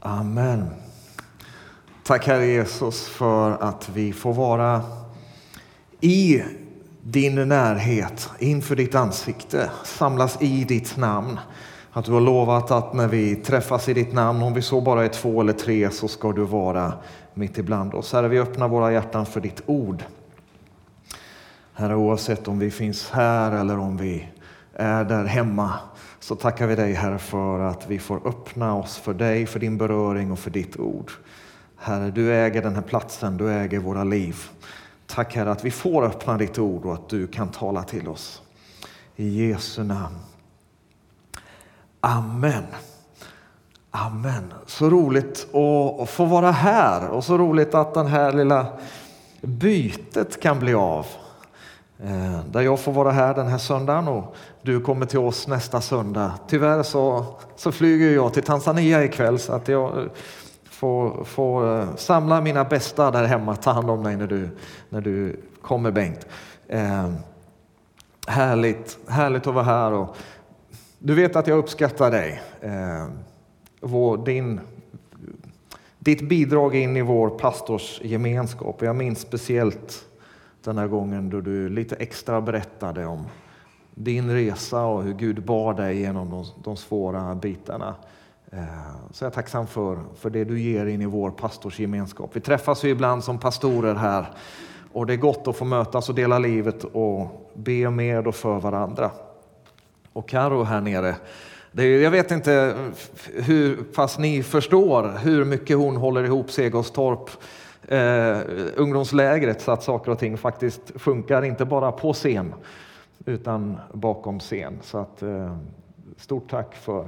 Amen. Tack Herre Jesus för att vi får vara i din närhet, inför ditt ansikte, samlas i ditt namn. Att du har lovat att när vi träffas i ditt namn, om vi så bara är två eller tre, så ska du vara mitt ibland oss. Herre, vi öppnar våra hjärtan för ditt ord. Herre, oavsett om vi finns här eller om vi är där hemma, så tackar vi dig Herre för att vi får öppna oss för dig, för din beröring och för ditt ord. Herre, du äger den här platsen, du äger våra liv. Tack Herre att vi får öppna ditt ord och att du kan tala till oss. I Jesu namn. Amen. Amen. Så roligt att få vara här och så roligt att det här lilla bytet kan bli av. Eh, där jag får vara här den här söndagen och du kommer till oss nästa söndag. Tyvärr så, så flyger jag till Tanzania ikväll så att jag eh, får, får eh, samla mina bästa där hemma, ta hand om dig när du, när du kommer Bengt. Eh, härligt, härligt att vara här och du vet att jag uppskattar dig. Eh, vår, din, ditt bidrag in i vår pastorsgemenskap. Jag minns speciellt den här gången då du lite extra berättade om din resa och hur Gud bar dig genom de, de svåra bitarna. Eh, så jag är tacksam för, för det du ger in i vår pastorsgemenskap. Vi träffas ju ibland som pastorer här och det är gott att få mötas och dela livet och be med och för varandra. Och Karo här nere, är, jag vet inte hur pass ni förstår hur mycket hon håller ihop Segostorp eh, ungdomslägret så att saker och ting faktiskt funkar, inte bara på scen utan bakom scen. Så att, eh, stort tack för,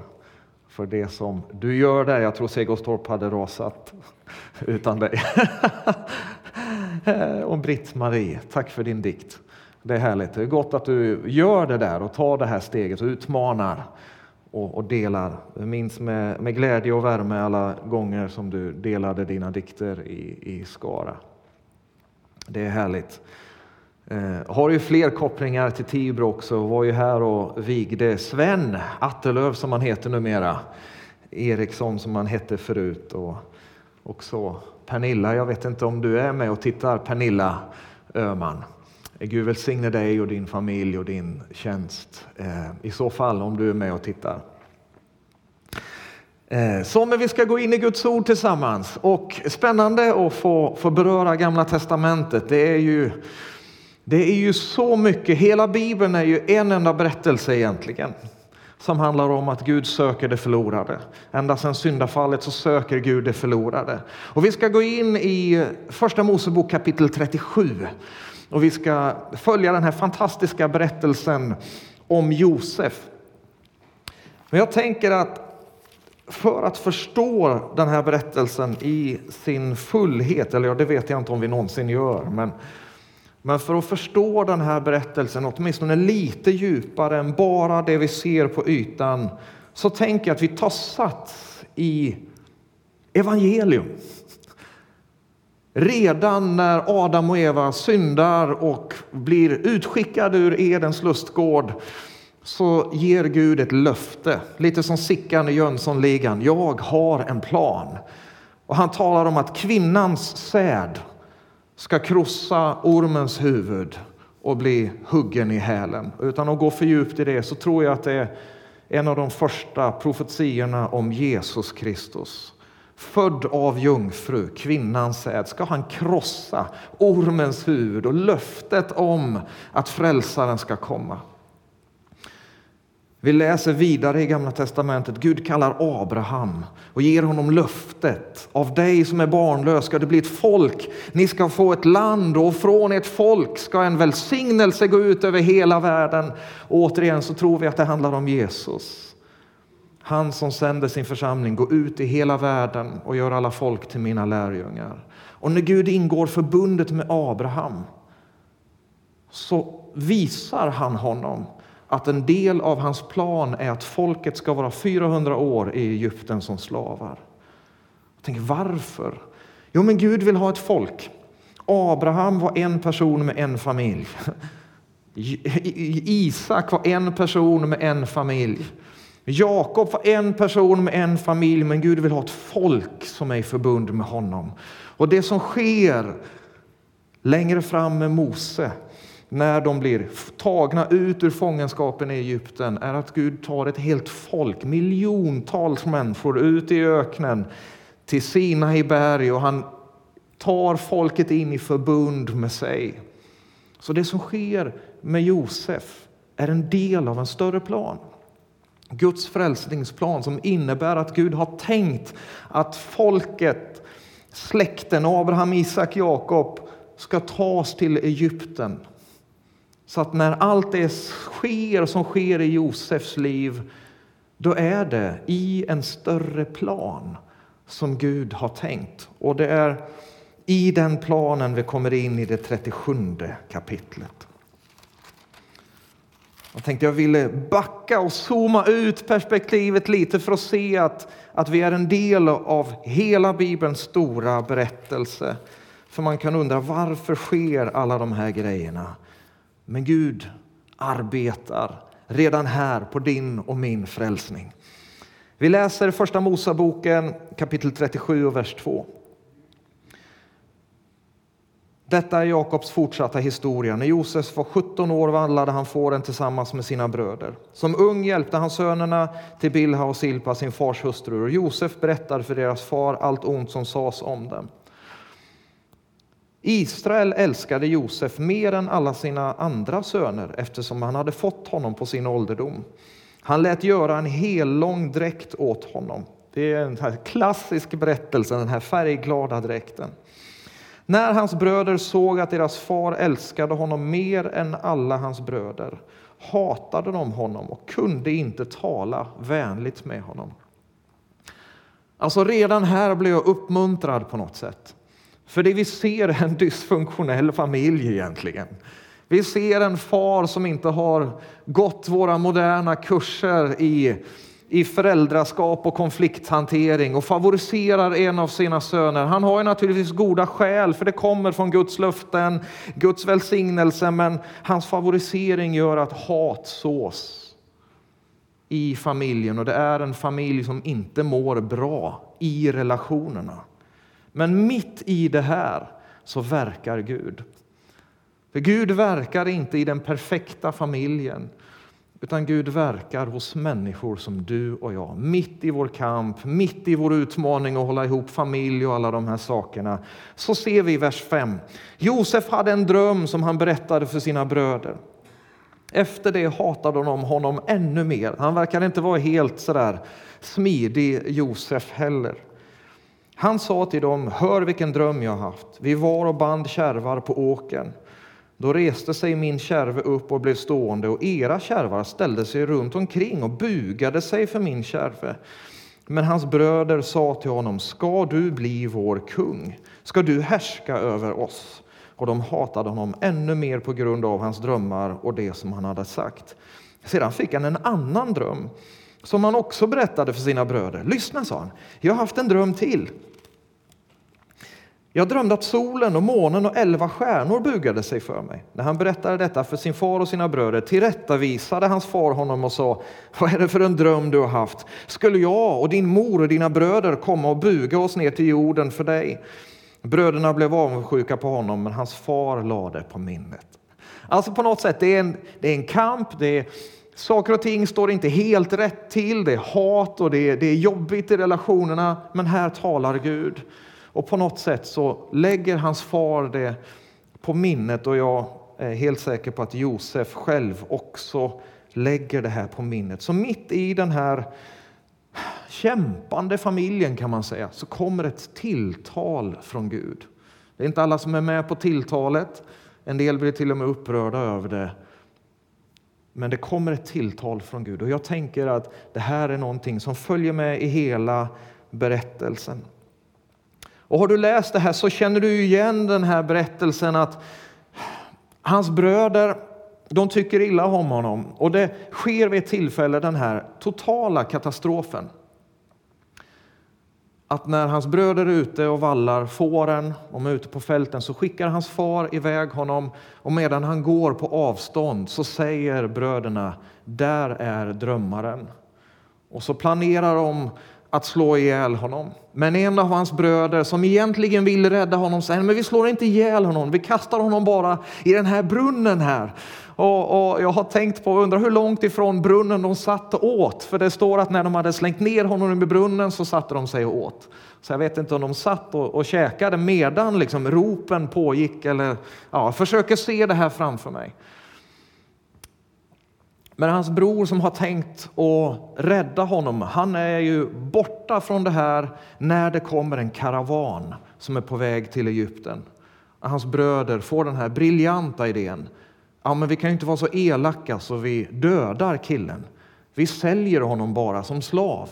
för det som du gör där. Jag tror Segostorp hade rasat utan dig. och Britt-Marie, tack för din dikt. Det är härligt. Det är gott att du gör det där och tar det här steget och utmanar och, och delar. Jag minns med, med glädje och värme alla gånger som du delade dina dikter i, i Skara. Det är härligt. Eh, har ju fler kopplingar till Tibro också. Var ju här och vigde Sven Attelöv som han heter numera. Eriksson som han hette förut. Och också Pernilla, jag vet inte om du är med och tittar, Pernilla Öhman. Eh, Gud välsigne dig och din familj och din tjänst. Eh, I så fall om du är med och tittar. Eh, så men vi ska gå in i Guds ord tillsammans och spännande att få, få beröra Gamla Testamentet. Det är, ju, det är ju så mycket, hela Bibeln är ju en enda berättelse egentligen som handlar om att Gud söker det förlorade. Ända sedan syndafallet så söker Gud det förlorade. Och vi ska gå in i Första Mosebok kapitel 37 och vi ska följa den här fantastiska berättelsen om Josef. Men jag tänker att för att förstå den här berättelsen i sin fullhet, eller ja, det vet jag inte om vi någonsin gör, men, men för att förstå den här berättelsen åtminstone lite djupare än bara det vi ser på ytan, så tänker jag att vi tar sats i evangelium. Redan när Adam och Eva syndar och blir utskickade ur Edens lustgård så ger Gud ett löfte, lite som Sickan i Jönssonligan. Jag har en plan. Och han talar om att kvinnans säd ska krossa ormens huvud och bli huggen i hälen. Utan att gå för djupt i det så tror jag att det är en av de första profetiorna om Jesus Kristus. Född av jungfru, kvinnans säd, ska han krossa ormens huvud och löftet om att frälsaren ska komma. Vi läser vidare i Gamla testamentet. Gud kallar Abraham och ger honom löftet. Av dig som är barnlös ska det bli ett folk. Ni ska få ett land och från ert folk ska en välsignelse gå ut över hela världen. Och återigen så tror vi att det handlar om Jesus. Han som sänder sin församling, gå ut i hela världen och gör alla folk till mina lärjungar. Och när Gud ingår förbundet med Abraham så visar han honom att en del av hans plan är att folket ska vara 400 år i Egypten som slavar. Jag tänker, varför? Jo, men Gud vill ha ett folk. Abraham var en person med en familj. Isak var en person med en familj. Jakob var en person med en familj, men Gud vill ha ett folk som är i förbund med honom. Och det som sker längre fram med Mose, när de blir tagna ut ur fångenskapen i Egypten, är att Gud tar ett helt folk, miljontals människor, ut i öknen till Sinai berg och han tar folket in i förbund med sig. Så det som sker med Josef är en del av en större plan. Guds frälsningsplan som innebär att Gud har tänkt att folket, släkten Abraham, Isak, Jakob ska tas till Egypten. Så att när allt det sker som sker i Josefs liv, då är det i en större plan som Gud har tänkt. Och det är i den planen vi kommer in i det 37 kapitlet. Jag tänkte jag ville backa och zooma ut perspektivet lite för att se att, att vi är en del av hela Bibelns stora berättelse. För man kan undra varför sker alla de här grejerna? Men Gud arbetar redan här på din och min frälsning. Vi läser första Mosaboken kapitel 37 och vers 2. Detta är Jakobs fortsatta historia. När Josef var 17 år vandlade han fåren tillsammans med sina bröder. Som ung hjälpte han sönerna till Bilha och Silpa, sin fars hustrur, och Josef berättade för deras far allt ont som sades om dem. Israel älskade Josef mer än alla sina andra söner eftersom han hade fått honom på sin ålderdom. Han lät göra en hellång dräkt åt honom. Det är en klassisk berättelse, den här färgglada dräkten. När hans bröder såg att deras far älskade honom mer än alla hans bröder hatade de honom och kunde inte tala vänligt med honom. Alltså redan här blev jag uppmuntrad på något sätt. För det vi ser är en dysfunktionell familj egentligen. Vi ser en far som inte har gått våra moderna kurser i i föräldraskap och konflikthantering och favoriserar en av sina söner. Han har ju naturligtvis goda skäl, för det kommer från Guds löften, Guds välsignelse, men hans favorisering gör att hat sås i familjen och det är en familj som inte mår bra i relationerna. Men mitt i det här så verkar Gud. För Gud verkar inte i den perfekta familjen utan Gud verkar hos människor som du och jag. Mitt i vår kamp, mitt i vår utmaning att hålla ihop familj och alla de här sakerna. Så ser vi i vers 5. Josef hade en dröm som han berättade för sina bröder. Efter det hatade de honom ännu mer. Han verkar inte vara helt sådär smidig, Josef heller. Han sa till dem, hör vilken dröm jag haft. Vi var och band kärvar på åkern. Då reste sig min kärve upp och blev stående och era kärvar ställde sig runt omkring och bugade sig för min kärve. Men hans bröder sa till honom, ska du bli vår kung? Ska du härska över oss? Och de hatade honom ännu mer på grund av hans drömmar och det som han hade sagt. Sedan fick han en annan dröm som han också berättade för sina bröder. Lyssna, sa han, jag har haft en dröm till. Jag drömde att solen och månen och elva stjärnor bugade sig för mig. När han berättade detta för sin far och sina bröder tillrättavisade hans far honom och sa, vad är det för en dröm du har haft? Skulle jag och din mor och dina bröder komma och buga oss ner till jorden för dig? Bröderna blev avundsjuka på honom, men hans far lade på minnet. Alltså på något sätt, det är en, det är en kamp, det är, saker och ting står inte helt rätt till, det är hat och det är, det är jobbigt i relationerna, men här talar Gud. Och på något sätt så lägger hans far det på minnet och jag är helt säker på att Josef själv också lägger det här på minnet. Så mitt i den här kämpande familjen kan man säga så kommer ett tilltal från Gud. Det är inte alla som är med på tilltalet. En del blir till och med upprörda över det. Men det kommer ett tilltal från Gud och jag tänker att det här är någonting som följer med i hela berättelsen. Och har du läst det här så känner du igen den här berättelsen att hans bröder de tycker illa om honom och det sker vid ett tillfälle den här totala katastrofen. Att när hans bröder är ute och vallar fåren, de är ute på fälten, så skickar hans far iväg honom och medan han går på avstånd så säger bröderna, där är drömmaren. Och så planerar de att slå ihjäl honom. Men en av hans bröder som egentligen vill rädda honom säger men vi slår inte ihjäl honom, vi kastar honom bara i den här brunnen här. Och, och jag har tänkt på, undrar hur långt ifrån brunnen de satt och åt. För det står att när de hade slängt ner honom i brunnen så satte de sig och åt. Så jag vet inte om de satt och, och käkade medan liksom ropen pågick. Eller, ja, jag försöker se det här framför mig. Men hans bror som har tänkt att rädda honom, han är ju borta från det här när det kommer en karavan som är på väg till Egypten. Hans bröder får den här briljanta idén. Ja, men vi kan ju inte vara så elaka så vi dödar killen. Vi säljer honom bara som slav.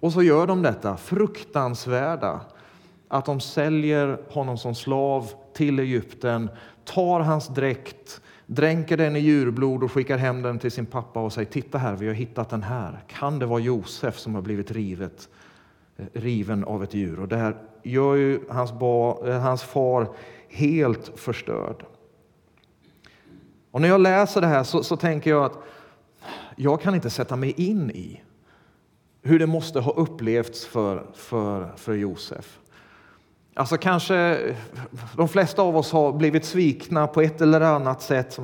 Och så gör de detta fruktansvärda, att de säljer honom som slav till Egypten, tar hans dräkt, dränker den i djurblod och skickar hem den till sin pappa och säger titta här, vi har hittat den här. Kan det vara Josef som har blivit rivet, eh, riven av ett djur? Och det här gör ju hans, ba, eh, hans far helt förstörd. Och när jag läser det här så, så tänker jag att jag kan inte sätta mig in i hur det måste ha upplevts för, för, för Josef. Alltså kanske de flesta av oss har blivit svikna på ett eller annat sätt.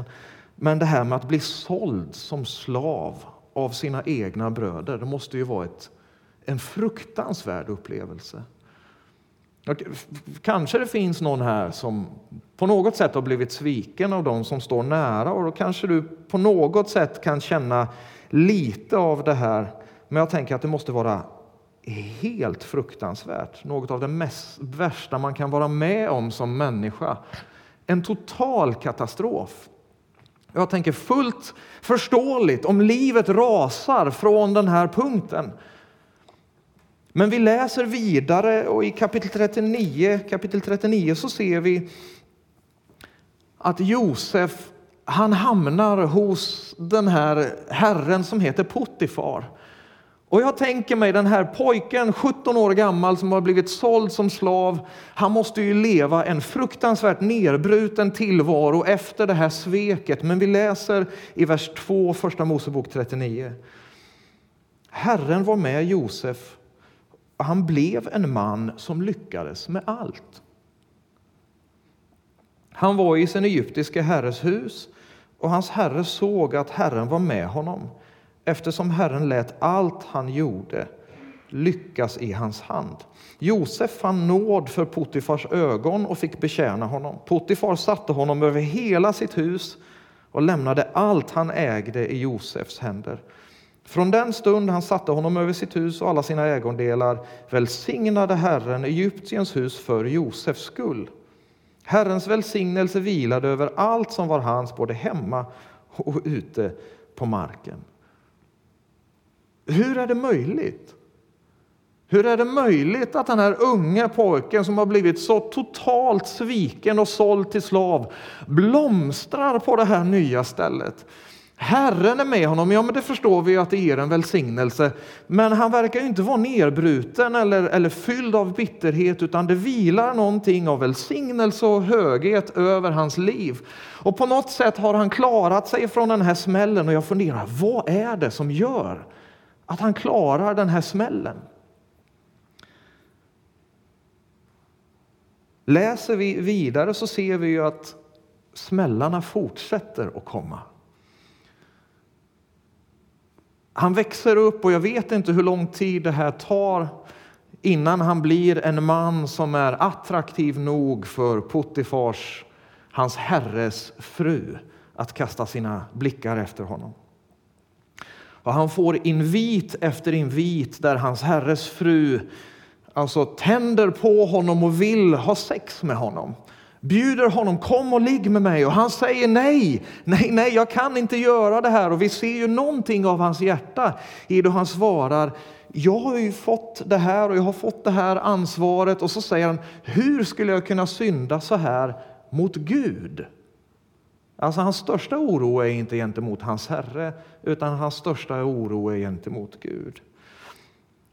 Men det här med att bli såld som slav av sina egna bröder, det måste ju vara ett, en fruktansvärd upplevelse. Kanske det finns någon här som på något sätt har blivit sviken av de som står nära och då kanske du på något sätt kan känna lite av det här. Men jag tänker att det måste vara helt fruktansvärt. Något av det mest, värsta man kan vara med om som människa. En total katastrof. Jag tänker fullt förståeligt om livet rasar från den här punkten. Men vi läser vidare och i kapitel 39, kapitel 39 så ser vi att Josef han hamnar hos den här herren som heter Potifar. Och jag tänker mig den här pojken, 17 år gammal, som har blivit såld som slav. Han måste ju leva en fruktansvärt nedbruten tillvaro efter det här sveket. Men vi läser i vers 2, första Mosebok 39. Herren var med Josef och han blev en man som lyckades med allt. Han var i sin egyptiske herres hus och hans herre såg att Herren var med honom eftersom Herren lät allt han gjorde lyckas i hans hand. Josef fann nåd för Potifars ögon och fick betjäna honom. Potifar satte honom över hela sitt hus och lämnade allt han ägde i Josefs händer. Från den stund han satte honom över sitt hus och alla sina ägodelar välsignade Herren Egyptiens hus för Josefs skull. Herrens välsignelse vilade över allt som var hans, både hemma och ute på marken. Hur är det möjligt? Hur är det möjligt att den här unge pojken som har blivit så totalt sviken och såld till slav blomstrar på det här nya stället? Herren är med honom, ja men det förstår vi att det ger en välsignelse. Men han verkar inte vara nedbruten eller, eller fylld av bitterhet utan det vilar någonting av välsignelse och höghet över hans liv. Och på något sätt har han klarat sig från den här smällen och jag funderar, vad är det som gör att han klarar den här smällen? Läser vi vidare så ser vi ju att smällarna fortsätter att komma. Han växer upp och jag vet inte hur lång tid det här tar innan han blir en man som är attraktiv nog för Potifars, hans herres fru, att kasta sina blickar efter honom. Och han får invit efter invit där hans herres fru alltså tänder på honom och vill ha sex med honom. Bjuder honom kom och ligg med mig. Och han säger nej, nej, nej, jag kan inte göra det här. Och vi ser ju någonting av hans hjärta i då han svarar. Jag har ju fått det här och jag har fått det här ansvaret. Och så säger han hur skulle jag kunna synda så här mot Gud? Alltså hans största oro är inte gentemot hans herre utan hans största oro är gentemot Gud.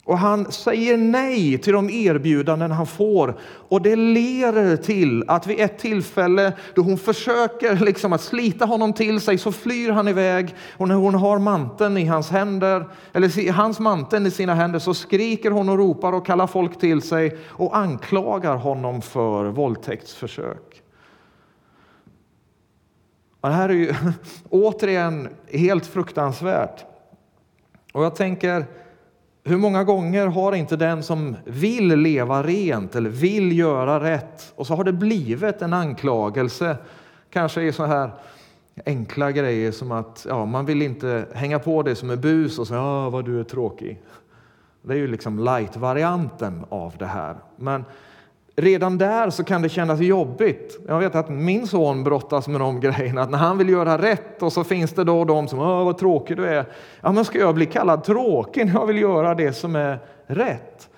Och han säger nej till de erbjudanden han får. Och det leder till att vid ett tillfälle då hon försöker liksom att slita honom till sig så flyr han iväg. Och när hon har manteln i hans händer, eller hans manteln i sina händer så skriker hon och ropar och kallar folk till sig och anklagar honom för våldtäktsförsök. Och det här är ju återigen helt fruktansvärt. Och jag tänker hur många gånger har inte den som vill leva rent eller vill göra rätt och så har det blivit en anklagelse, kanske i så här enkla grejer som att ja, man vill inte hänga på det som är bus och säga ah, vad du är tråkig. Det är ju liksom light-varianten av det här. Men redan där så kan det kännas jobbigt. Jag vet att min son brottas med de grejerna, att när han vill göra rätt och så finns det då de som, Åh, vad tråkig du är. Ja, men ska jag bli kallad tråkig när jag vill göra det som är rätt?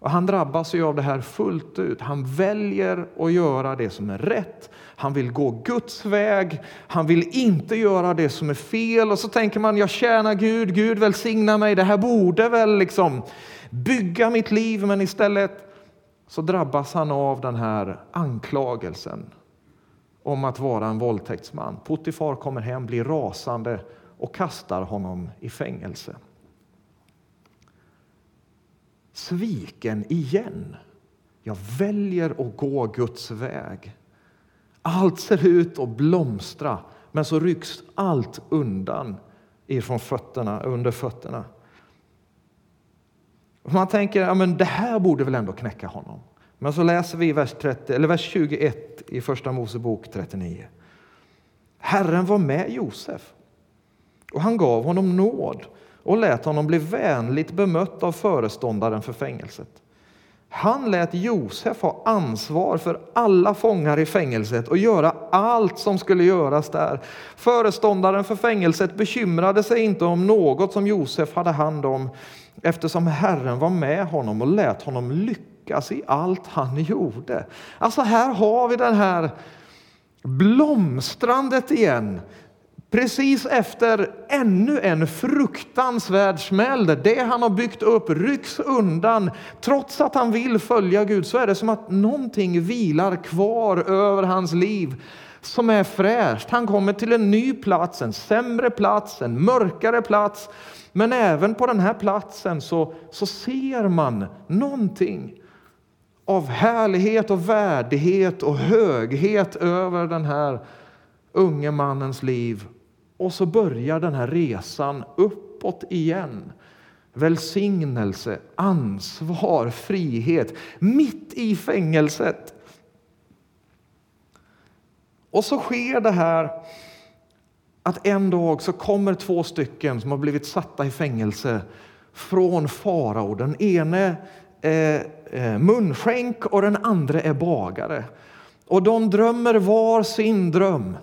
Och han drabbas ju av det här fullt ut. Han väljer att göra det som är rätt. Han vill gå Guds väg. Han vill inte göra det som är fel. Och så tänker man, jag tjänar Gud, Gud välsigna mig. Det här borde väl liksom bygga mitt liv, men istället så drabbas han av den här anklagelsen om att vara en våldtäktsman. Potifar kommer hem, blir rasande och kastar honom i fängelse. Sviken igen. Jag väljer att gå Guds väg. Allt ser ut att blomstra, men så rycks allt undan ifrån fötterna, under fötterna. Man tänker ja, men det här borde väl ändå knäcka honom. Men så läser vi vers, 30, eller vers 21 i Första Mosebok 39. Herren var med Josef och han gav honom nåd och lät honom bli vänligt bemött av föreståndaren för fängelset. Han lät Josef ha ansvar för alla fångar i fängelset och göra allt som skulle göras där. Föreståndaren för fängelset bekymrade sig inte om något som Josef hade hand om eftersom Herren var med honom och lät honom lyckas i allt han gjorde. Alltså här har vi det här blomstrandet igen. Precis efter ännu en fruktansvärd smäll det han har byggt upp rycks undan. Trots att han vill följa Gud så är det som att någonting vilar kvar över hans liv som är fräscht. Han kommer till en ny plats, en sämre plats, en mörkare plats men även på den här platsen så, så ser man någonting av härlighet och värdighet och höghet över den här unge mannens liv. Och så börjar den här resan uppåt igen. Välsignelse, ansvar, frihet, mitt i fängelset. Och så sker det här att en dag så kommer två stycken som har blivit satta i fängelse från farao. Den ene är eh, munskänk och den andra är bagare. Och de drömmer var sin dröm.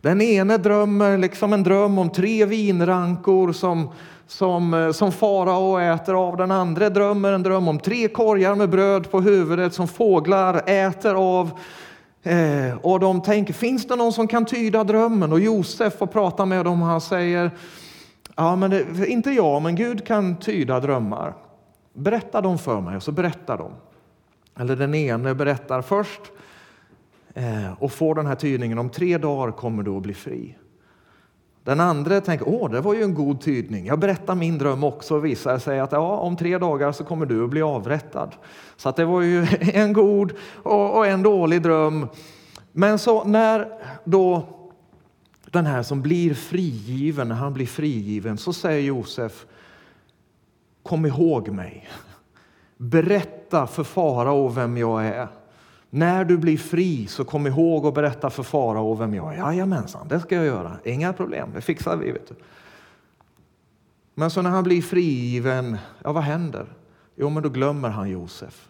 Den ene drömmer liksom en dröm om tre vinrankor som, som, eh, som farao äter av. Den andra drömmer en dröm om tre korgar med bröd på huvudet som fåglar äter av. Eh, och de tänker, finns det någon som kan tyda drömmen? Och Josef får prata med dem och han säger, ja men det, inte jag, men Gud kan tyda drömmar. Berätta dem för mig och så berättar de. Eller den ene berättar först eh, och får den här tydningen, om tre dagar kommer du att bli fri. Den andra tänker, åh, det var ju en god tydning. Jag berättar min dröm också och visar sig att ja, om tre dagar så kommer du att bli avrättad. Så att det var ju en god och, en dålig dröm. Men så när då den här som blir frigiven, när han blir frigiven, så säger Josef, kom ihåg mig. Berätta för farao vem jag är. När du blir fri så kom ihåg att berätta för farao vem jag är. Jajamensan, det ska jag göra. Inga problem, det fixar vi. Vet du. Men så när han blir frigiven, ja vad händer? Jo, men då glömmer han Josef.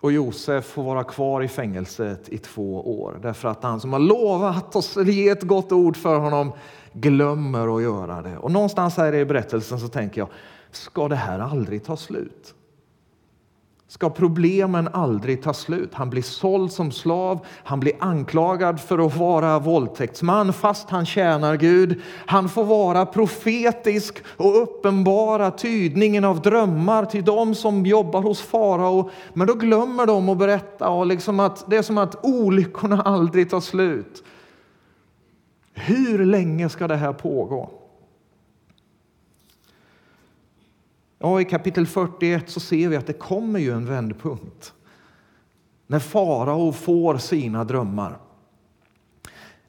Och Josef får vara kvar i fängelset i två år därför att han som har lovat att ge ett gott ord för honom glömmer att göra det. Och någonstans här i berättelsen så tänker jag, ska det här aldrig ta slut? Ska problemen aldrig ta slut. Han blir såld som slav, han blir anklagad för att vara våldtäktsman fast han tjänar Gud. Han får vara profetisk och uppenbara tydningen av drömmar till de som jobbar hos farao. Men då glömmer de att berätta och liksom att det är som att olyckorna aldrig tar slut. Hur länge ska det här pågå? Ja, I kapitel 41 så ser vi att det kommer ju en vändpunkt. När farao får sina drömmar.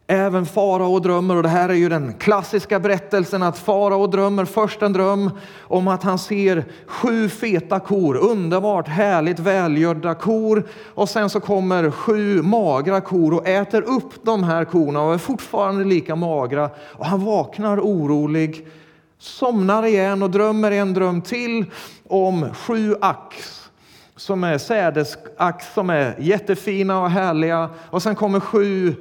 Även farao drömmer, och det här är ju den klassiska berättelsen att farao drömmer först en dröm om att han ser sju feta kor, underbart härligt välgödda kor. Och sen så kommer sju magra kor och äter upp de här korna och är fortfarande lika magra. Och han vaknar orolig somnar igen och drömmer en dröm till om sju ax som är sädesax som är jättefina och härliga. Och sen kommer sju eh,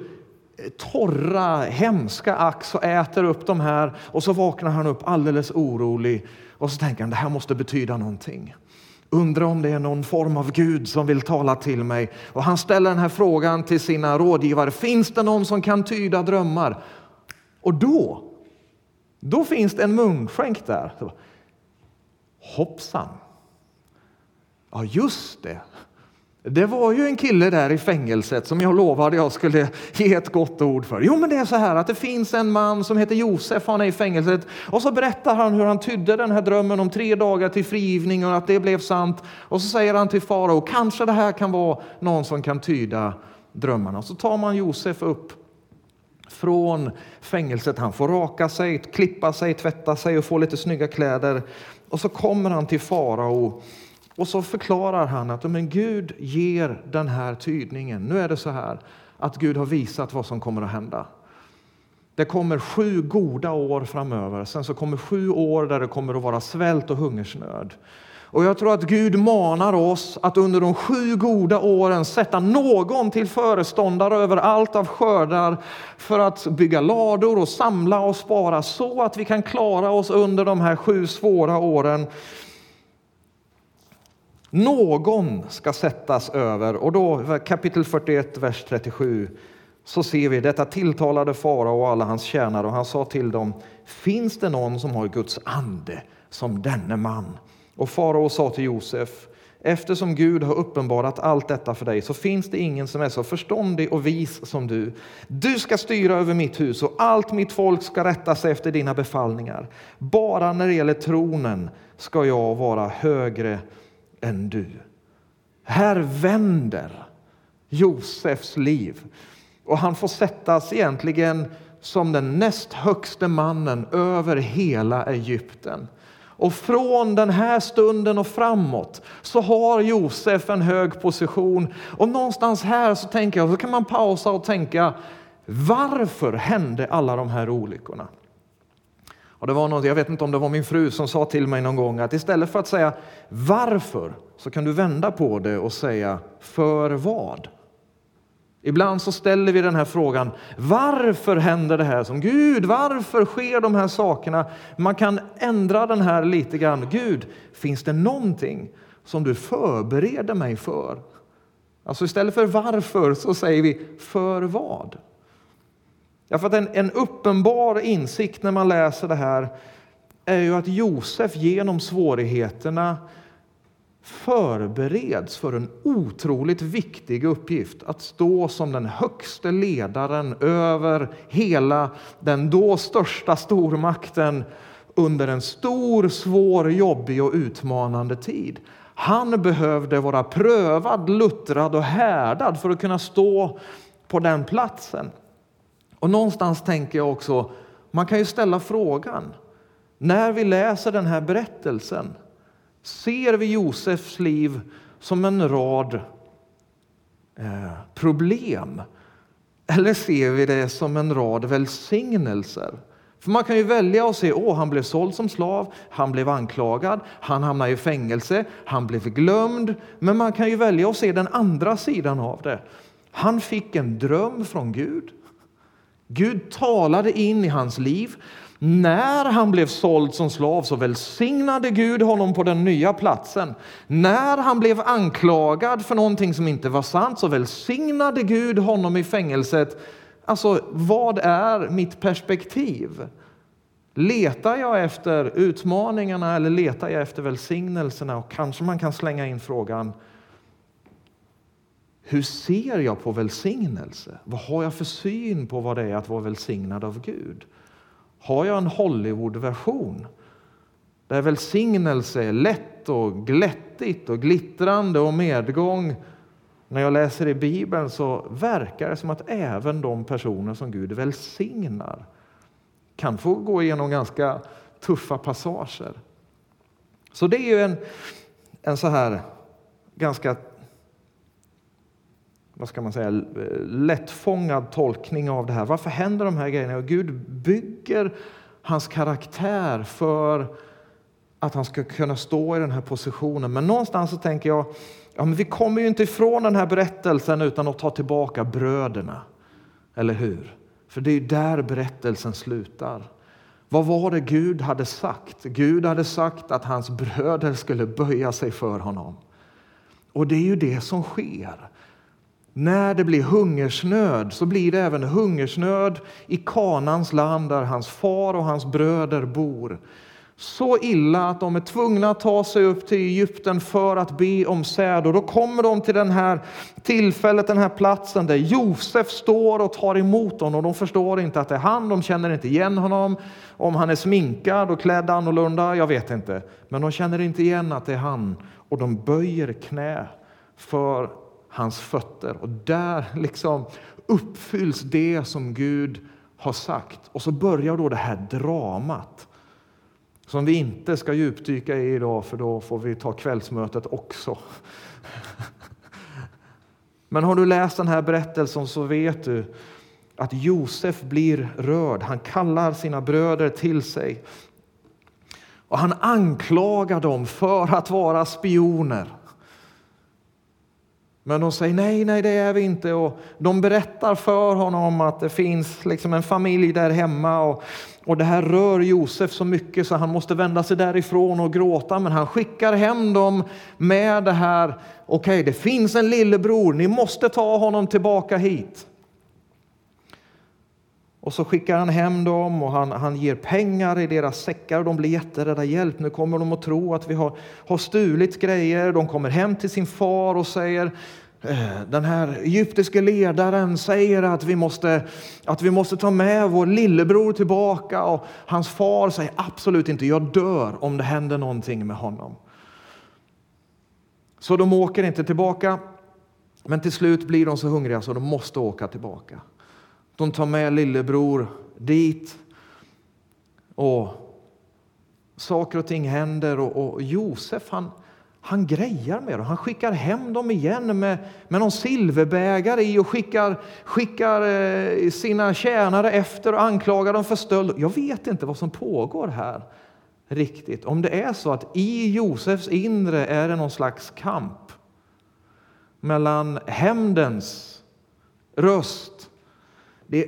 torra, hemska ax och äter upp de här. Och så vaknar han upp alldeles orolig och så tänker han det här måste betyda någonting. Undrar om det är någon form av Gud som vill tala till mig. Och han ställer den här frågan till sina rådgivare. Finns det någon som kan tyda drömmar? Och då då finns det en munskänk där. Hoppsan! Ja, just det. Det var ju en kille där i fängelset som jag lovade jag skulle ge ett gott ord för. Jo, men det är så här att det finns en man som heter Josef, han är i fängelset och så berättar han hur han tydde den här drömmen om tre dagar till frigivning och att det blev sant. Och så säger han till farao, kanske det här kan vara någon som kan tyda drömmarna. Så tar man Josef upp från fängelset. Han får raka sig, klippa sig, tvätta sig och få lite snygga kläder. Och så kommer han till farao och så förklarar han att men Gud ger den här tydningen. Nu är det så här att Gud har visat vad som kommer att hända. Det kommer sju goda år framöver. Sen så kommer sju år där det kommer att vara svält och hungersnöd. Och jag tror att Gud manar oss att under de sju goda åren sätta någon till föreståndare över allt av skördar för att bygga lador och samla och spara så att vi kan klara oss under de här sju svåra åren. Någon ska sättas över och då kapitel 41, vers 37 så ser vi detta tilltalade farao och alla hans tjänare och han sa till dem Finns det någon som har Guds ande som denne man? Och farao sa till Josef, eftersom Gud har uppenbarat allt detta för dig så finns det ingen som är så förståndig och vis som du. Du ska styra över mitt hus och allt mitt folk ska rätta sig efter dina befallningar. Bara när det gäller tronen ska jag vara högre än du. Här vänder Josefs liv och han får sättas egentligen som den näst högste mannen över hela Egypten. Och från den här stunden och framåt så har Josef en hög position. Och någonstans här så tänker jag, så kan man pausa och tänka, varför hände alla de här olyckorna? Och det var något, jag vet inte om det var min fru som sa till mig någon gång att istället för att säga varför så kan du vända på det och säga för vad? Ibland så ställer vi den här frågan, varför händer det här som Gud? Varför sker de här sakerna? Man kan ändra den här lite grann. Gud, finns det någonting som du förbereder mig för? Alltså istället för varför så säger vi för vad? Ja, för att en, en uppenbar insikt när man läser det här är ju att Josef genom svårigheterna förbereds för en otroligt viktig uppgift att stå som den högste ledaren över hela den då största stormakten under en stor, svår, jobbig och utmanande tid. Han behövde vara prövad, luttrad och härdad för att kunna stå på den platsen. Och någonstans tänker jag också, man kan ju ställa frågan, när vi läser den här berättelsen, ser vi Josefs liv som en rad eh, problem? Eller ser vi det som en rad välsignelser? För man kan ju välja att se, åh, han blev såld som slav, han blev anklagad, han hamnade i fängelse, han blev glömd. Men man kan ju välja att se den andra sidan av det. Han fick en dröm från Gud. Gud talade in i hans liv när han blev såld som slav så välsignade Gud honom på den nya platsen. När han blev anklagad för någonting som inte var sant så välsignade Gud honom i fängelset. Alltså, vad är mitt perspektiv? Letar jag efter utmaningarna eller letar jag efter välsignelserna? Och kanske man kan slänga in frågan hur ser jag på välsignelse? Vad har jag för syn på vad det är att vara välsignad av Gud? Har jag en Hollywoodversion där välsignelse är lätt och glättigt och glittrande och medgång? När jag läser i Bibeln så verkar det som att även de personer som Gud välsignar kan få gå igenom ganska tuffa passager. Så det är ju en, en så här ganska vad ska man säga, lättfångad tolkning av det här. Varför händer de här grejerna? Och Gud bygger hans karaktär för att han ska kunna stå i den här positionen. Men någonstans så tänker jag, ja, men vi kommer ju inte ifrån den här berättelsen utan att ta tillbaka bröderna. Eller hur? För det är där berättelsen slutar. Vad var det Gud hade sagt? Gud hade sagt att hans bröder skulle böja sig för honom. Och det är ju det som sker. När det blir hungersnöd så blir det även hungersnöd i Kanans land där hans far och hans bröder bor. Så illa att de är tvungna att ta sig upp till Egypten för att be om säd. Och då kommer de till den här tillfället, den här platsen där Josef står och tar emot dem. Och de förstår inte att det är han, de känner inte igen honom. Om han är sminkad och klädd annorlunda, jag vet inte. Men de känner inte igen att det är han. Och de böjer knä för hans fötter. Och där liksom uppfylls det som Gud har sagt. Och så börjar då det här dramat som vi inte ska djupdyka i idag, för då får vi ta kvällsmötet också. Men har du läst den här berättelsen så vet du att Josef blir rörd. Han kallar sina bröder till sig och han anklagar dem för att vara spioner. Men de säger nej, nej, det är vi inte. Och de berättar för honom att det finns liksom en familj där hemma och, och det här rör Josef så mycket så han måste vända sig därifrån och gråta. Men han skickar hem dem med det här. Okej, okay, det finns en lillebror. Ni måste ta honom tillbaka hit. Och så skickar han hem dem och han, han ger pengar i deras säckar och de blir jätterädda. Hjälp, nu kommer de att tro att vi har, har stulit grejer. De kommer hem till sin far och säger eh, den här egyptiske ledaren säger att vi, måste, att vi måste ta med vår lillebror tillbaka. Och hans far säger absolut inte, jag dör om det händer någonting med honom. Så de åker inte tillbaka. Men till slut blir de så hungriga så de måste åka tillbaka. De tar med lillebror dit. Och saker och ting händer och, och Josef han, han grejar med dem. Han skickar hem dem igen med, med någon silverbägare i och skickar, skickar eh, sina tjänare efter och anklagar dem för stöld. Jag vet inte vad som pågår här riktigt. Om det är så att i Josefs inre är det någon slags kamp mellan hämndens röst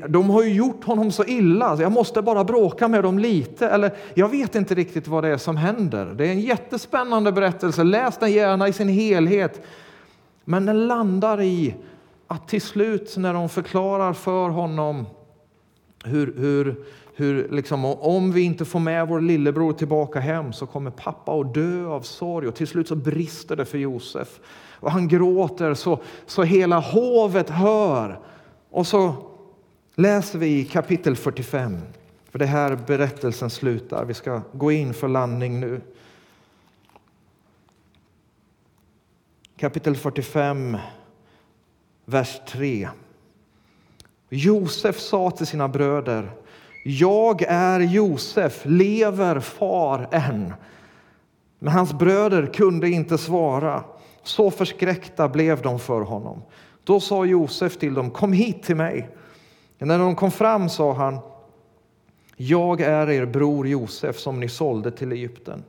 de har ju gjort honom så illa, så jag måste bara bråka med dem lite. Eller jag vet inte riktigt vad det är som händer. Det är en jättespännande berättelse, läs den gärna i sin helhet. Men den landar i att till slut när de förklarar för honom hur, hur, hur liksom, om vi inte får med vår lillebror tillbaka hem så kommer pappa att dö av sorg. Och till slut så brister det för Josef. Och han gråter så, så hela hovet hör. Och så läser vi i kapitel 45, för det här berättelsen slutar. Vi ska gå in för landning nu. Kapitel 45, vers 3. Josef sa till sina bröder, jag är Josef, lever far än? Men hans bröder kunde inte svara. Så förskräckta blev de för honom. Då sa Josef till dem, kom hit till mig. När de kom fram sa han, jag är er bror Josef som ni sålde till Egypten.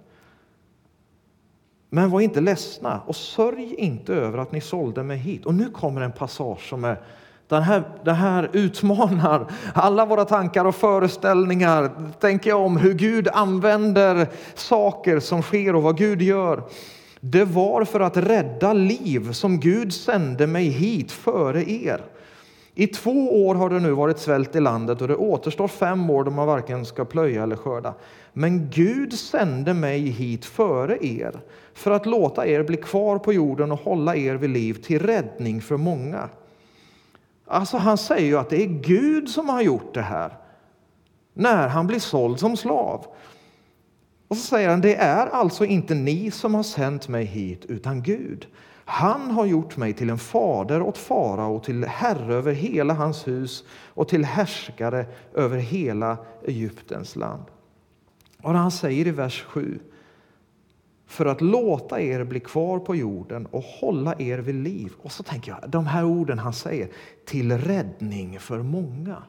Men var inte ledsna och sörj inte över att ni sålde mig hit. Och nu kommer en passage som är Den här, den här utmanar alla våra tankar och föreställningar. Tänker jag om hur Gud använder saker som sker och vad Gud gör. Det var för att rädda liv som Gud sände mig hit före er. I två år har det nu varit svält i landet och det återstår fem år då man varken ska plöja eller skörda. Men Gud sände mig hit före er för att låta er bli kvar på jorden och hålla er vid liv till räddning för många. Alltså han säger ju att det är Gud som har gjort det här när han blir såld som slav. Och så säger han, det är alltså inte ni som har sänt mig hit utan Gud. Han har gjort mig till en fader åt farao till herre över hela hans hus och till härskare över hela Egyptens land. Och han säger i vers 7 för att låta er bli kvar på jorden och hålla er vid liv. Och så tänker jag, de här orden han säger, till räddning för många.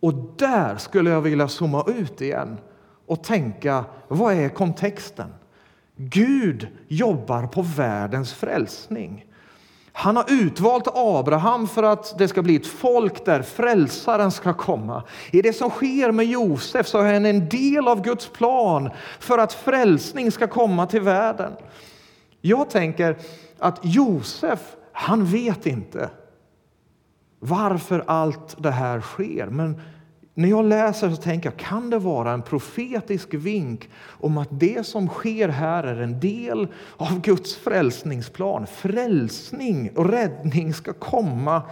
Och där skulle jag vilja zooma ut igen och tänka, vad är kontexten? Gud jobbar på världens frälsning. Han har utvalt Abraham för att det ska bli ett folk där frälsaren ska komma. I det som sker med Josef så är han en del av Guds plan för att frälsning ska komma till världen. Jag tänker att Josef, han vet inte varför allt det här sker. Men när jag läser så tänker jag, kan det vara en profetisk vink om att det som sker här är en del av Guds frälsningsplan? Frälsning och räddning ska komma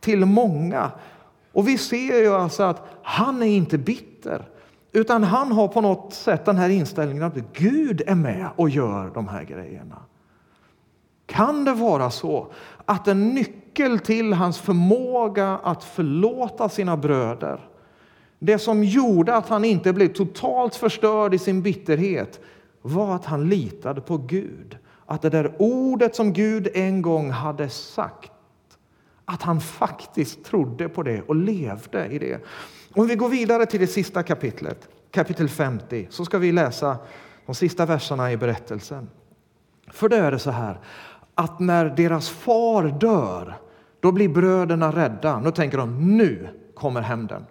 till många. Och vi ser ju alltså att han är inte bitter, utan han har på något sätt den här inställningen att Gud är med och gör de här grejerna. Kan det vara så att en nyckel till hans förmåga att förlåta sina bröder det som gjorde att han inte blev totalt förstörd i sin bitterhet var att han litade på Gud. Att det där ordet som Gud en gång hade sagt, att han faktiskt trodde på det och levde i det. Om vi går vidare till det sista kapitlet, kapitel 50, så ska vi läsa de sista verserna i berättelsen. För då är det så här att när deras far dör, då blir bröderna rädda. Nu tänker de, nu kommer hämnden.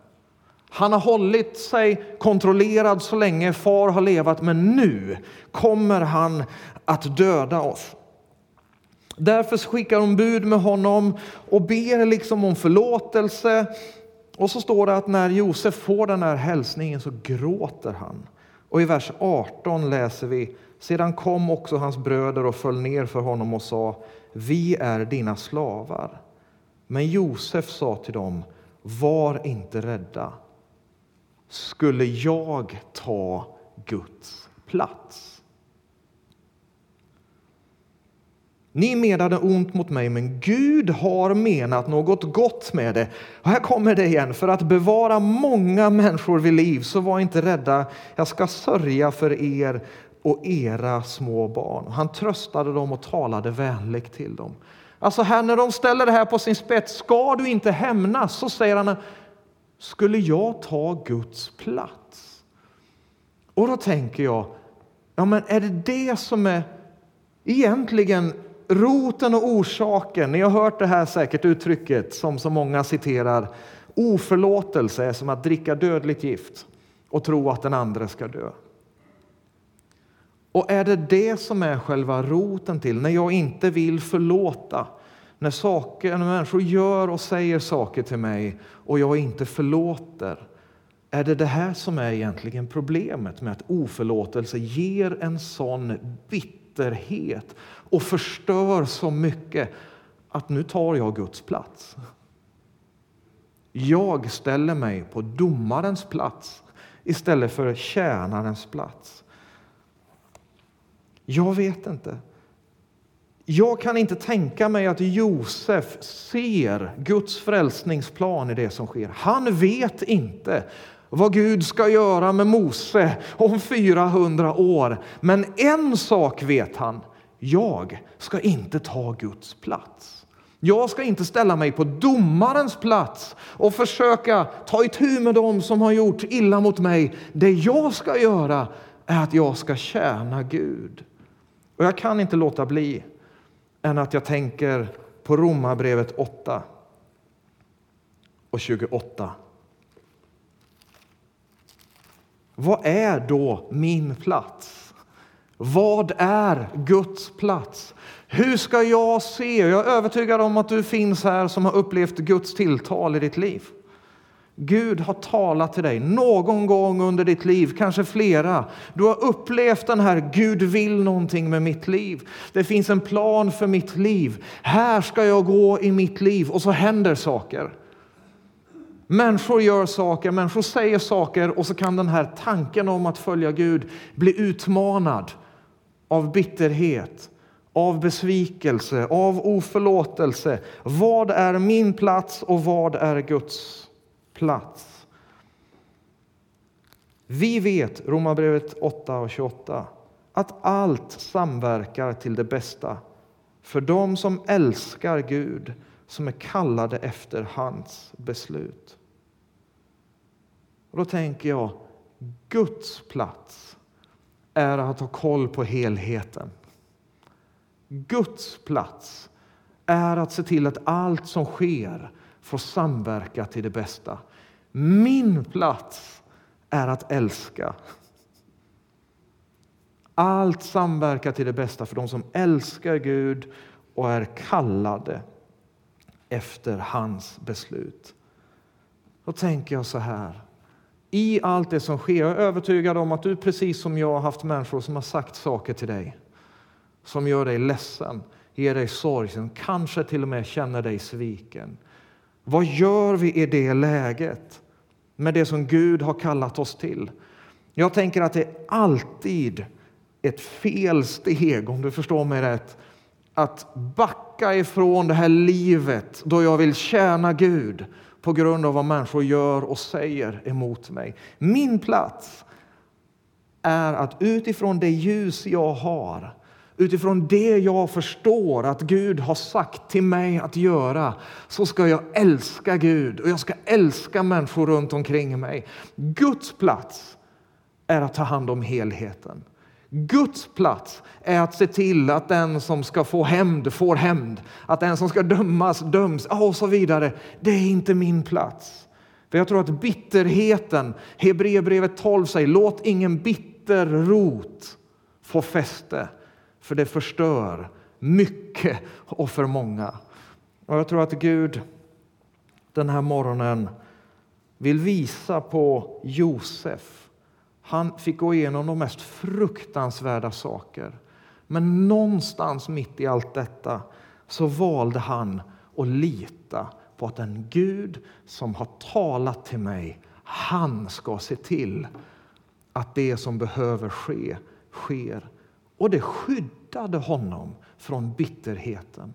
Han har hållit sig kontrollerad så länge far har levat, men nu kommer han att döda oss. Därför skickar de bud med honom och ber liksom om förlåtelse. Och så står det att när Josef får den här hälsningen så gråter han. Och i vers 18 läser vi sedan kom också hans bröder och föll ner för honom och sa Vi är dina slavar. Men Josef sa till dem Var inte rädda skulle jag ta Guds plats. Ni menade ont mot mig, men Gud har menat något gott med det. Och här kommer det igen. För att bevara många människor vid liv, så var inte rädda. Jag ska sörja för er och era små barn. Han tröstade dem och talade vänligt till dem. Alltså här när de ställer det här på sin spets, ska du inte hämnas? Så säger han, skulle jag ta Guds plats? Och då tänker jag, ja men är det det som är egentligen roten och orsaken? Ni har hört det här säkert uttrycket som så många citerar. Oförlåtelse är som att dricka dödligt gift och tro att den andra ska dö. Och är det det som är själva roten till när jag inte vill förlåta när, saker, när människor gör och säger saker till mig och jag inte förlåter, är det det här som är egentligen problemet med att oförlåtelse ger en sån bitterhet och förstör så mycket att nu tar jag Guds plats. Jag ställer mig på domarens plats istället för tjänarens plats. Jag vet inte. Jag kan inte tänka mig att Josef ser Guds frälsningsplan i det som sker. Han vet inte vad Gud ska göra med Mose om 400 år. Men en sak vet han. Jag ska inte ta Guds plats. Jag ska inte ställa mig på domarens plats och försöka ta itu med dem som har gjort illa mot mig. Det jag ska göra är att jag ska tjäna Gud. Och jag kan inte låta bli än att jag tänker på Romarbrevet 8. och 28. Vad är då min plats? Vad är Guds plats? Hur ska jag se? Jag är övertygad om att du finns här som har upplevt Guds tilltal i ditt liv. Gud har talat till dig någon gång under ditt liv, kanske flera. Du har upplevt den här Gud vill någonting med mitt liv. Det finns en plan för mitt liv. Här ska jag gå i mitt liv och så händer saker. Människor gör saker, människor säger saker och så kan den här tanken om att följa Gud bli utmanad av bitterhet, av besvikelse, av oförlåtelse. Vad är min plats och vad är Guds plats? Vi vet, Romarbrevet 8 och 28, att allt samverkar till det bästa för dem som älskar Gud, som är kallade efter hans beslut. Och då tänker jag, Guds plats är att ha koll på helheten. Guds plats är att se till att allt som sker får samverka till det bästa. Min plats är att älska. Allt samverkar till det bästa för de som älskar Gud och är kallade efter hans beslut. Då tänker jag så här. I allt det som sker, jag är övertygad om att du precis som jag har haft människor som har sagt saker till dig som gör dig ledsen, ger dig sorg, som kanske till och med känner dig sviken. Vad gör vi i det läget med det som Gud har kallat oss till? Jag tänker att det är alltid ett fel steg, om du förstår mig rätt, att backa ifrån det här livet då jag vill tjäna Gud på grund av vad människor gör och säger emot mig. Min plats är att utifrån det ljus jag har utifrån det jag förstår att Gud har sagt till mig att göra så ska jag älska Gud och jag ska älska människor runt omkring mig. Guds plats är att ta hand om helheten. Guds plats är att se till att den som ska få hämnd får hämnd, att den som ska dömas döms och så vidare. Det är inte min plats. För Jag tror att bitterheten, Hebreerbrevet 12 säger, låt ingen bitter rot få fäste för det förstör mycket och för många. Och jag tror att Gud den här morgonen vill visa på Josef. Han fick gå igenom de mest fruktansvärda saker. Men någonstans mitt i allt detta så valde han att lita på att den Gud som har talat till mig, han ska se till att det som behöver ske, sker. Och det skyddade honom från bitterheten.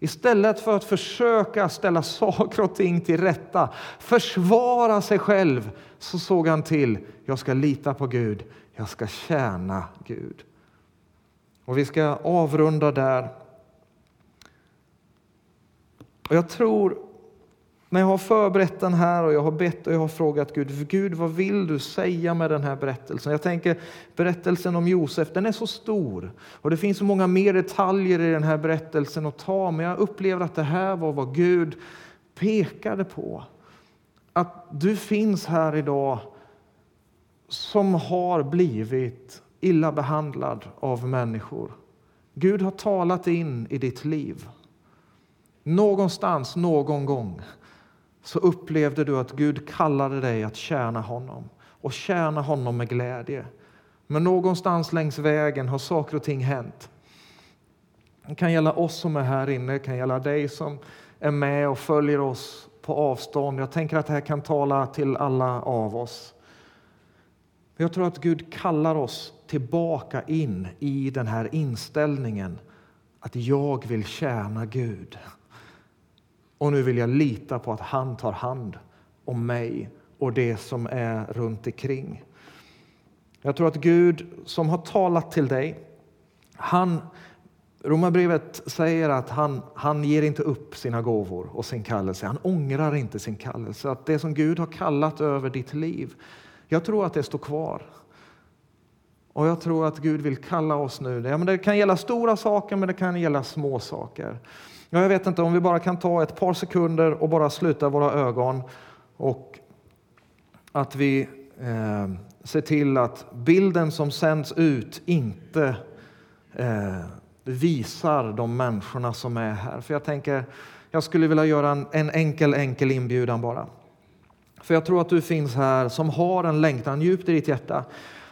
Istället för att försöka ställa saker och ting till rätta, försvara sig själv, så såg han till, jag ska lita på Gud, jag ska tjäna Gud. Och vi ska avrunda där. Och jag tror men jag har förberett den här och jag har bett och jag har frågat Gud, Gud vad vill du säga med den här berättelsen? Jag tänker berättelsen om Josef, den är så stor och det finns så många mer detaljer i den här berättelsen att ta, men jag upplever att det här var vad Gud pekade på. Att du finns här idag som har blivit illa behandlad av människor. Gud har talat in i ditt liv. Någonstans, någon gång så upplevde du att Gud kallade dig att tjäna honom och tjäna honom med glädje. Men någonstans längs vägen har saker och ting hänt. Det kan gälla oss som är här inne, det kan gälla dig som är med och följer oss på avstånd. Jag tänker att det här kan tala till alla av oss. Jag tror att Gud kallar oss tillbaka in i den här inställningen att jag vill tjäna Gud. Och nu vill jag lita på att han tar hand om mig och det som är runt omkring. Jag tror att Gud som har talat till dig, han Romarbrevet säger att han, han ger inte upp sina gåvor och sin kallelse. Han ångrar inte sin kallelse. Att det som Gud har kallat över ditt liv, jag tror att det står kvar. Och jag tror att Gud vill kalla oss nu. Ja, men det kan gälla stora saker, men det kan gälla små saker. Ja, jag vet inte om vi bara kan ta ett par sekunder och bara sluta våra ögon och att vi eh, ser till att bilden som sänds ut inte eh, visar de människorna som är här. För jag tänker, jag skulle vilja göra en, en enkel, enkel inbjudan bara. För jag tror att du finns här som har en längtan djupt i ditt hjärta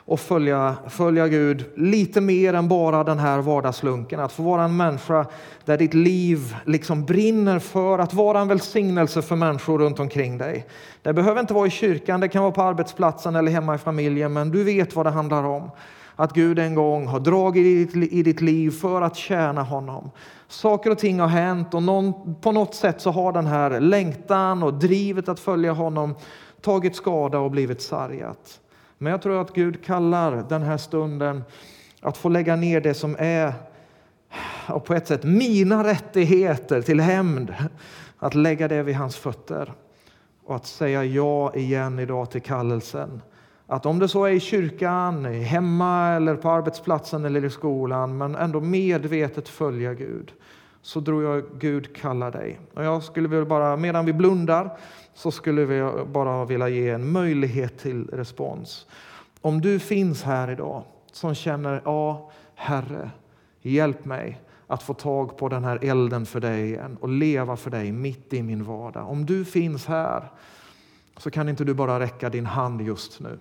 och följa, följa Gud lite mer än bara den här vardagslunken. Att få vara en människa där ditt liv liksom brinner för att vara en välsignelse för människor runt omkring dig. Det behöver inte vara i kyrkan, det kan vara på arbetsplatsen eller hemma i familjen, men du vet vad det handlar om. Att Gud en gång har dragit i ditt liv för att tjäna honom. Saker och ting har hänt och någon, på något sätt så har den här längtan och drivet att följa honom tagit skada och blivit sargat. Men jag tror att Gud kallar den här stunden att få lägga ner det som är och på ett sätt mina rättigheter till hämnd. Att lägga det vid hans fötter och att säga ja igen idag till kallelsen. Att om det så är i kyrkan, hemma eller på arbetsplatsen eller i skolan, men ändå medvetet följa Gud, så tror jag Gud kallar dig. Och jag skulle vilja bara, medan vi blundar, så skulle vi bara vilja ge en möjlighet till respons. Om du finns här idag som känner, ja, Herre, hjälp mig att få tag på den här elden för dig igen och leva för dig mitt i min vardag. Om du finns här så kan inte du bara räcka din hand just nu.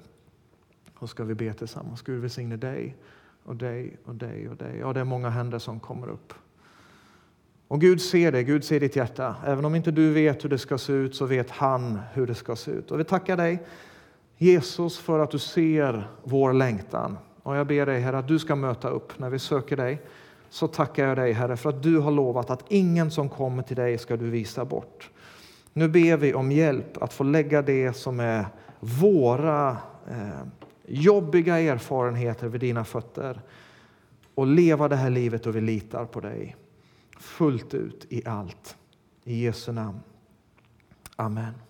Då ska vi be tillsammans. Gud välsigne dig och dig och dig och dig. Ja, det är många händer som kommer upp. Och Gud ser det, Gud ser ditt hjärta. Även om inte du vet hur det ska se ut så vet han hur det ska se ut. Och vi tackar dig Jesus för att du ser vår längtan. Och jag ber dig Herre att du ska möta upp när vi söker dig. Så tackar jag dig Herre för att du har lovat att ingen som kommer till dig ska du visa bort. Nu ber vi om hjälp att få lägga det som är våra eh, jobbiga erfarenheter vid dina fötter och leva det här livet och vi litar på dig fullt ut i allt. I Jesu namn. Amen.